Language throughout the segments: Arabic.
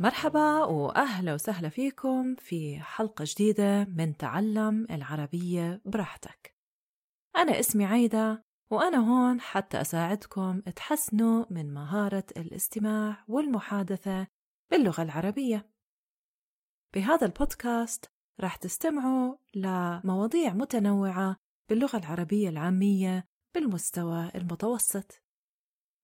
مرحبا وأهلا وسهلا فيكم في حلقة جديدة من تعلم العربية براحتك. أنا اسمي عايدة وأنا هون حتى أساعدكم تحسنوا من مهارة الاستماع والمحادثة باللغة العربية. بهذا البودكاست راح تستمعوا لمواضيع متنوعة باللغة العربية العامية بالمستوى المتوسط.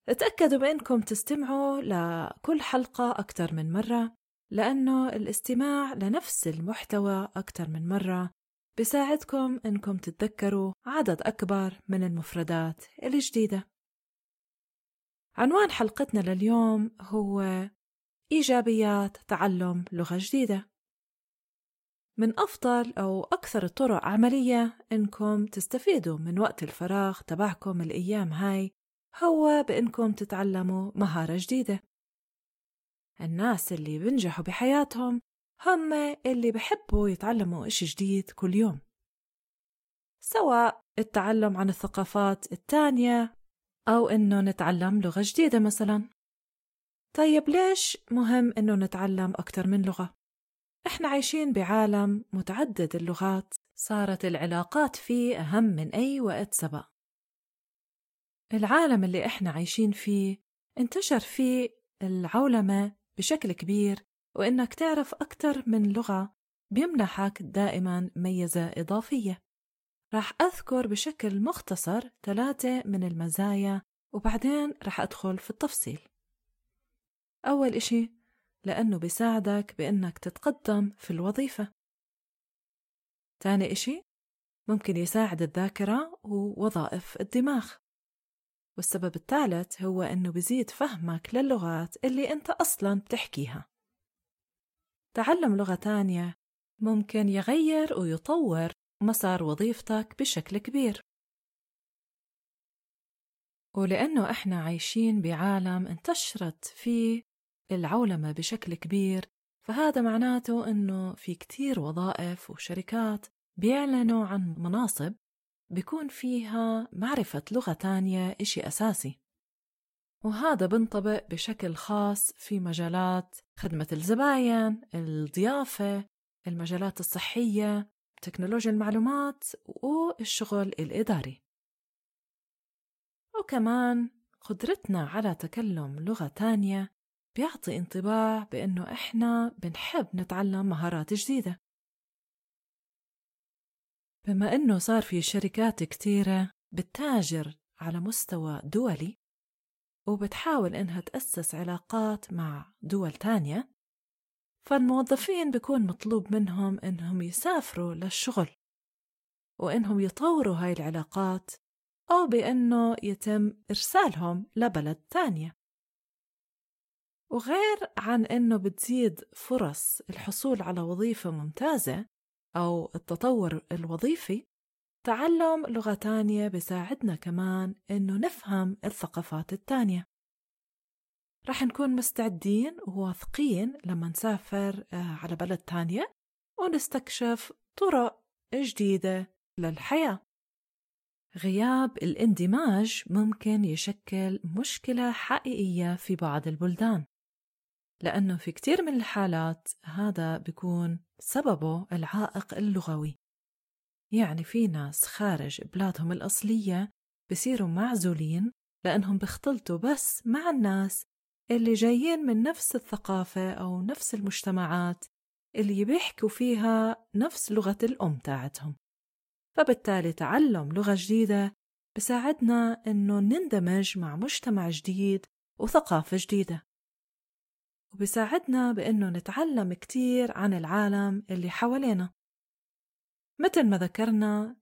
تأكدوا بأنكم تستمعوا لكل حلقة أكثر من مرة لأنه الاستماع لنفس المحتوى أكثر من مرة بساعدكم أنكم تتذكروا عدد أكبر من المفردات الجديدة. عنوان حلقتنا لليوم هو إيجابيات تعلم لغة جديدة. من أفضل أو أكثر الطرق عملية إنكم تستفيدوا من وقت الفراغ تبعكم الأيام هاي هو بإنكم تتعلموا مهارة جديدة. الناس اللي بنجحوا بحياتهم هم اللي بحبوا يتعلموا إشي جديد كل يوم سواء التعلم عن الثقافات التانية أو إنه نتعلم لغة جديدة مثلا. طيب ليش مهم إنه نتعلم أكتر من لغة؟ إحنا عايشين بعالم متعدد اللغات صارت العلاقات فيه أهم من أي وقت سبق. العالم اللي إحنا عايشين فيه انتشر فيه العولمة بشكل كبير وإنك تعرف أكتر من لغة بيمنحك دائما ميزة إضافية. راح أذكر بشكل مختصر ثلاثة من المزايا وبعدين راح أدخل في التفصيل. أول إشي لأنه بيساعدك بإنك تتقدم في الوظيفة. تاني إشي ممكن يساعد الذاكرة ووظائف الدماغ. والسبب الثالث هو إنه بزيد فهمك للغات اللي أنت أصلا بتحكيها. تعلم لغة تانية ممكن يغير ويطور مسار وظيفتك بشكل كبير. ولأنه إحنا عايشين بعالم انتشرت فيه العولمة بشكل كبير فهذا معناته إنه في كتير وظائف وشركات بيعلنوا عن مناصب بيكون فيها معرفة لغة تانية إشي أساسي. وهذا بنطبق بشكل خاص في مجالات خدمة الزباين، الضيافة، المجالات الصحية، تكنولوجيا المعلومات والشغل الإداري. وكمان قدرتنا على تكلم لغة تانية بيعطي انطباع بأنه إحنا بنحب نتعلم مهارات جديدة. بما أنه صار في شركات كتيرة بتتاجر على مستوى دولي وبتحاول إنها تأسس علاقات مع دول تانية فالموظفين بيكون مطلوب منهم إنهم يسافروا للشغل وإنهم يطوروا هاي العلاقات أو بأنه يتم إرسالهم لبلد تانية. وغير عن إنه بتزيد فرص الحصول على وظيفة ممتازة أو التطور الوظيفي تعلم لغة تانية بساعدنا كمان إنه نفهم الثقافات التانية. رح نكون مستعدين وواثقين لما نسافر آه، على بلد تانية ونستكشف طرق جديدة للحياة. غياب الاندماج ممكن يشكل مشكلة حقيقية في بعض البلدان. لأنه في كتير من الحالات هذا بيكون سببه العائق اللغوي. يعني في ناس خارج بلادهم الأصلية بصيروا معزولين لأنهم بيختلطوا بس مع الناس اللي جايين من نفس الثقافة أو نفس المجتمعات اللي بيحكوا فيها نفس لغة الأم تاعتهم. فبالتالي تعلم لغة جديدة بساعدنا إنه نندمج مع مجتمع جديد وثقافة جديدة. وبساعدنا بإنه نتعلم كتير عن العالم اللي حوالينا. مثل ما ذكرنا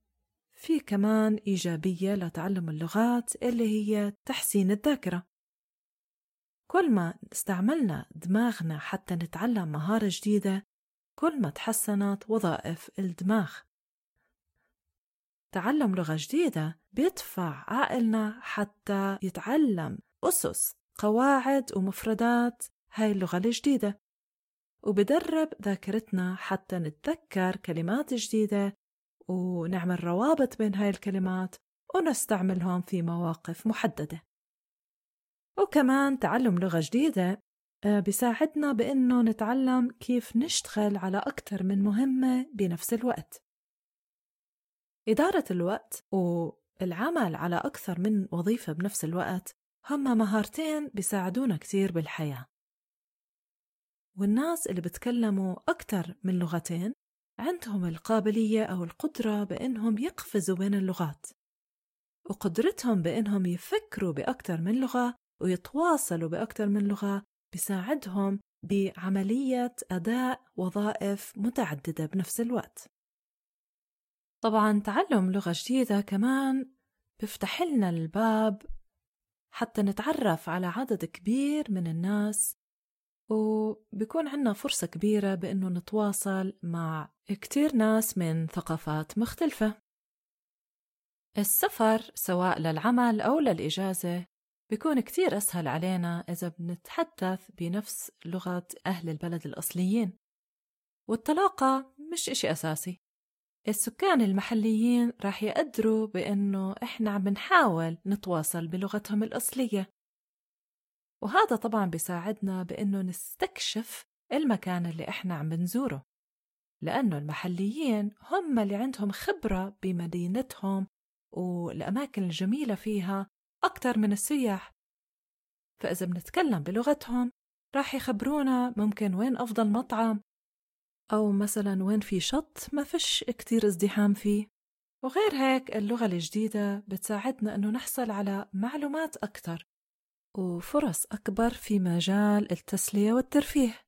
في كمان إيجابية لتعلم اللغات اللي هي تحسين الذاكرة. كل ما استعملنا دماغنا حتى نتعلم مهارة جديدة كل ما تحسنت وظائف الدماغ. تعلم لغة جديدة بيدفع عقلنا حتى يتعلم أسس قواعد ومفردات هاي اللغة الجديدة. وبدرب ذاكرتنا حتى نتذكر كلمات جديدة ونعمل روابط بين هاي الكلمات ونستعملهم في مواقف محددة. وكمان تعلم لغة جديدة آه، بيساعدنا بإنه نتعلم كيف نشتغل على أكثر من مهمة بنفس الوقت. إدارة الوقت والعمل على أكثر من وظيفة بنفس الوقت هم مهارتين بيساعدونا كتير بالحياة. والناس اللي بتكلموا أكثر من لغتين عندهم القابلية أو القدرة بإنهم يقفزوا بين اللغات وقدرتهم بإنهم يفكروا بأكثر من لغة ويتواصلوا بأكثر من لغة بساعدهم بعملية أداء وظائف متعددة بنفس الوقت. طبعا تعلم لغة جديدة كمان بيفتح لنا الباب حتى نتعرف على عدد كبير من الناس وبيكون عنا فرصة كبيرة بأنه نتواصل مع كتير ناس من ثقافات مختلفة. السفر سواء للعمل أو للإجازة بيكون كتير أسهل علينا إذا بنتحدث بنفس لغة أهل البلد الأصليين. والطلاقة مش إشي أساسي. السكان المحليين راح يقدروا بأنه إحنا عم بنحاول نتواصل بلغتهم الأصلية. وهذا طبعا بيساعدنا بأنه نستكشف المكان اللي إحنا عم بنزوره لأنه المحليين هم اللي عندهم خبرة بمدينتهم والأماكن الجميلة فيها أكتر من السياح. فإذا بنتكلم بلغتهم راح يخبرونا ممكن وين أفضل مطعم أو مثلا وين في شط ما فيش كتير ازدحام فيه. وغير هيك اللغة الجديدة بتساعدنا أنه نحصل على معلومات أكتر وفرص أكبر في مجال التسلية والترفيه.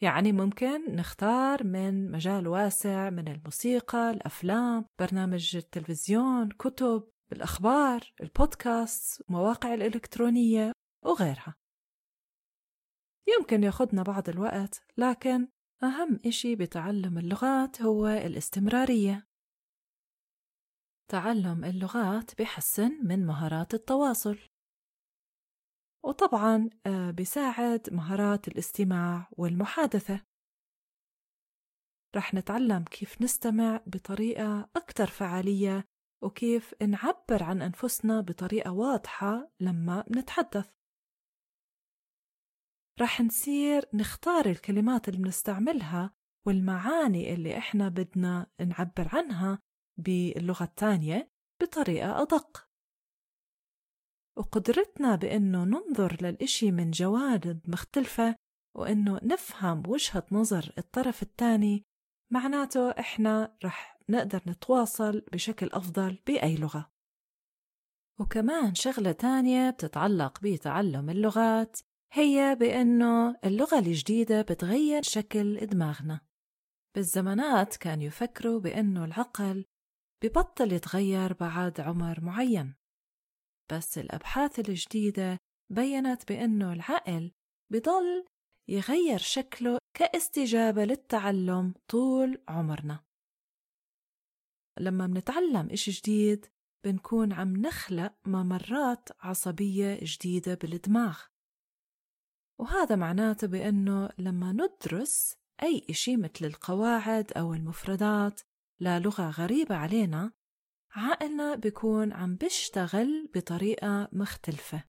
يعني ممكن نختار من مجال واسع من الموسيقى الأفلام برنامج التلفزيون كتب الأخبار البودكاست المواقع الإلكترونية وغيرها. يمكن ياخدنا بعض الوقت لكن أهم إشي بتعلم اللغات هو الاستمرارية. تعلم اللغات بحسن من مهارات التواصل. وطبعا آه، بيساعد مهارات الاستماع والمحادثة. رح نتعلم كيف نستمع بطريقة أكثر فعالية وكيف نعبر عن أنفسنا بطريقة واضحة لما نتحدث. رح نصير نختار الكلمات اللي بنستعملها والمعاني اللي إحنا بدنا نعبر عنها باللغة الثانية بطريقة أدق. وقدرتنا بأنه ننظر للإشي من جوانب مختلفة وأنه نفهم وجهة نظر الطرف الثاني معناته إحنا رح نقدر نتواصل بشكل أفضل بأي لغة. وكمان شغلة تانية بتتعلق بتعلم اللغات هي بأنه اللغة الجديدة بتغير شكل دماغنا. بالزمانات كان يفكروا بأنه العقل ببطل يتغير بعد عمر معين. بس الأبحاث الجديدة بينت بأنه العقل بضل يغير شكله كاستجابة للتعلم طول عمرنا. لما منتعلم إشي جديد بنكون عم نخلق ممرات عصبية جديدة بالدماغ. وهذا معناته بأنه لما ندرس أي إشي مثل القواعد أو المفردات للغة غريبة علينا عقلنا بيكون عم بيشتغل بطريقة مختلفة.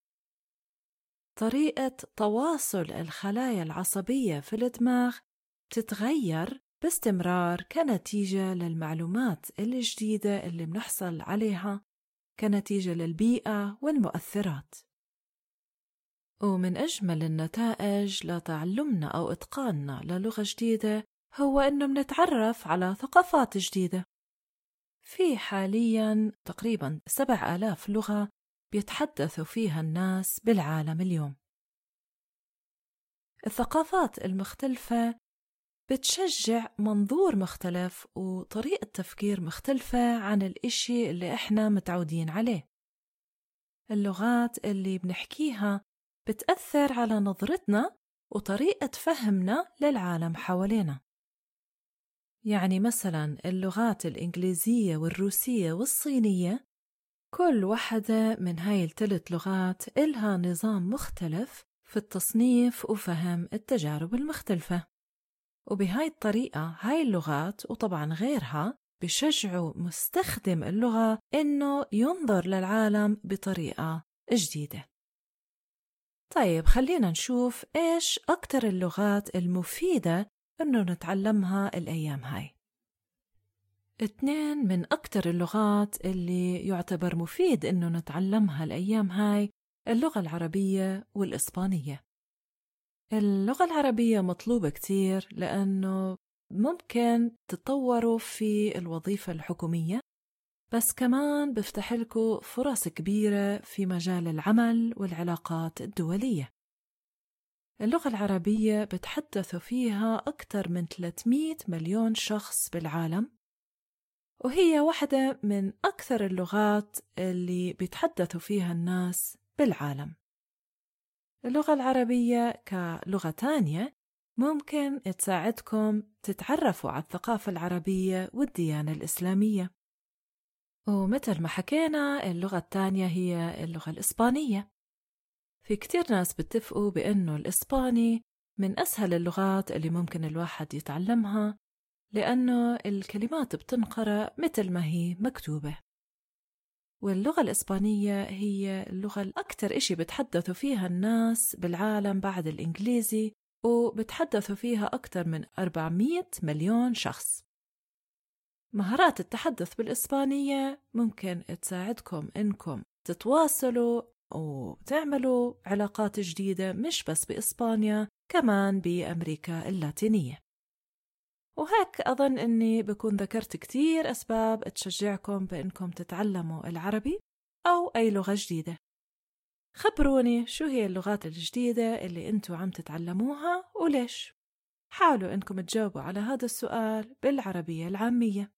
طريقة تواصل الخلايا العصبية في الدماغ بتتغير باستمرار كنتيجة للمعلومات الجديدة اللي بنحصل عليها كنتيجة للبيئة والمؤثرات. ومن أجمل النتائج لتعلمنا أو إتقاننا للغة جديدة هو إنه منتعرف على ثقافات جديدة. في حاليا تقريبا سبع آلاف لغة بيتحدثوا فيها الناس بالعالم اليوم. الثقافات المختلفة بتشجع منظور مختلف وطريقة تفكير مختلفة عن الإشي اللي إحنا متعودين عليه. اللغات اللي بنحكيها بتأثر على نظرتنا وطريقة فهمنا للعالم حوالينا. يعني مثلا اللغات الإنجليزية والروسية والصينية كل واحدة من هاي الثلاث لغات إلها نظام مختلف في التصنيف وفهم التجارب المختلفة. وبهاي الطريقة هاي اللغات وطبعا غيرها بشجعوا مستخدم اللغة إنه ينظر للعالم بطريقة جديدة. طيب خلينا نشوف إيش أكتر اللغات المفيدة إنه نتعلمها الأيام هاي. اثنين من أكتر اللغات اللي يعتبر مفيد إنه نتعلمها الأيام هاي اللغة العربية والإسبانية. اللغة العربية مطلوبة كتير لأنه ممكن تطوروا في الوظيفة الحكومية بس كمان بفتح لكم فرص كبيرة في مجال العمل والعلاقات الدولية. اللغة العربية بتحدثوا فيها أكثر من 300 مليون شخص بالعالم وهي واحدة من أكثر اللغات اللي بيتحدثوا فيها الناس بالعالم. اللغة العربية كلغة تانية ممكن تساعدكم تتعرفوا على الثقافة العربية والديانة الإسلامية. ومثل ما حكينا اللغة الثانية هي اللغة الإسبانية. في كتير ناس بتفقوا بأنه الإسباني من أسهل اللغات اللي ممكن الواحد يتعلمها لأنه الكلمات بتنقرأ مثل ما هي مكتوبة. واللغة الإسبانية هي اللغة الأكثر إشي بتحدثوا فيها الناس بالعالم بعد الإنجليزي وبتحدثوا فيها أكثر من 400 مليون شخص. مهارات التحدث بالإسبانية ممكن تساعدكم إنكم تتواصلوا وتعملوا علاقات جديدة مش بس بإسبانيا كمان بأمريكا اللاتينية. وهيك أظن أني بكون ذكرت كتير أسباب تشجعكم بأنكم تتعلموا العربي أو أي لغة جديدة. خبروني شو هي اللغات الجديدة اللي أنتوا عم تتعلموها وليش؟ حاولوا أنكم تجاوبوا على هذا السؤال بالعربية العامية.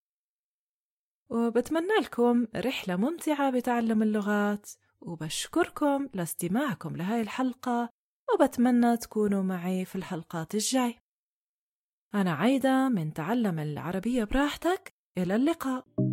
وبتمنى لكم رحلة ممتعة بتعلم اللغات. وبشكركم لاستماعكم لهاي الحلقة وبتمنى تكونوا معي في الحلقات الجاي. أنا عايدة من تعلم العربية براحتك إلى اللقاء.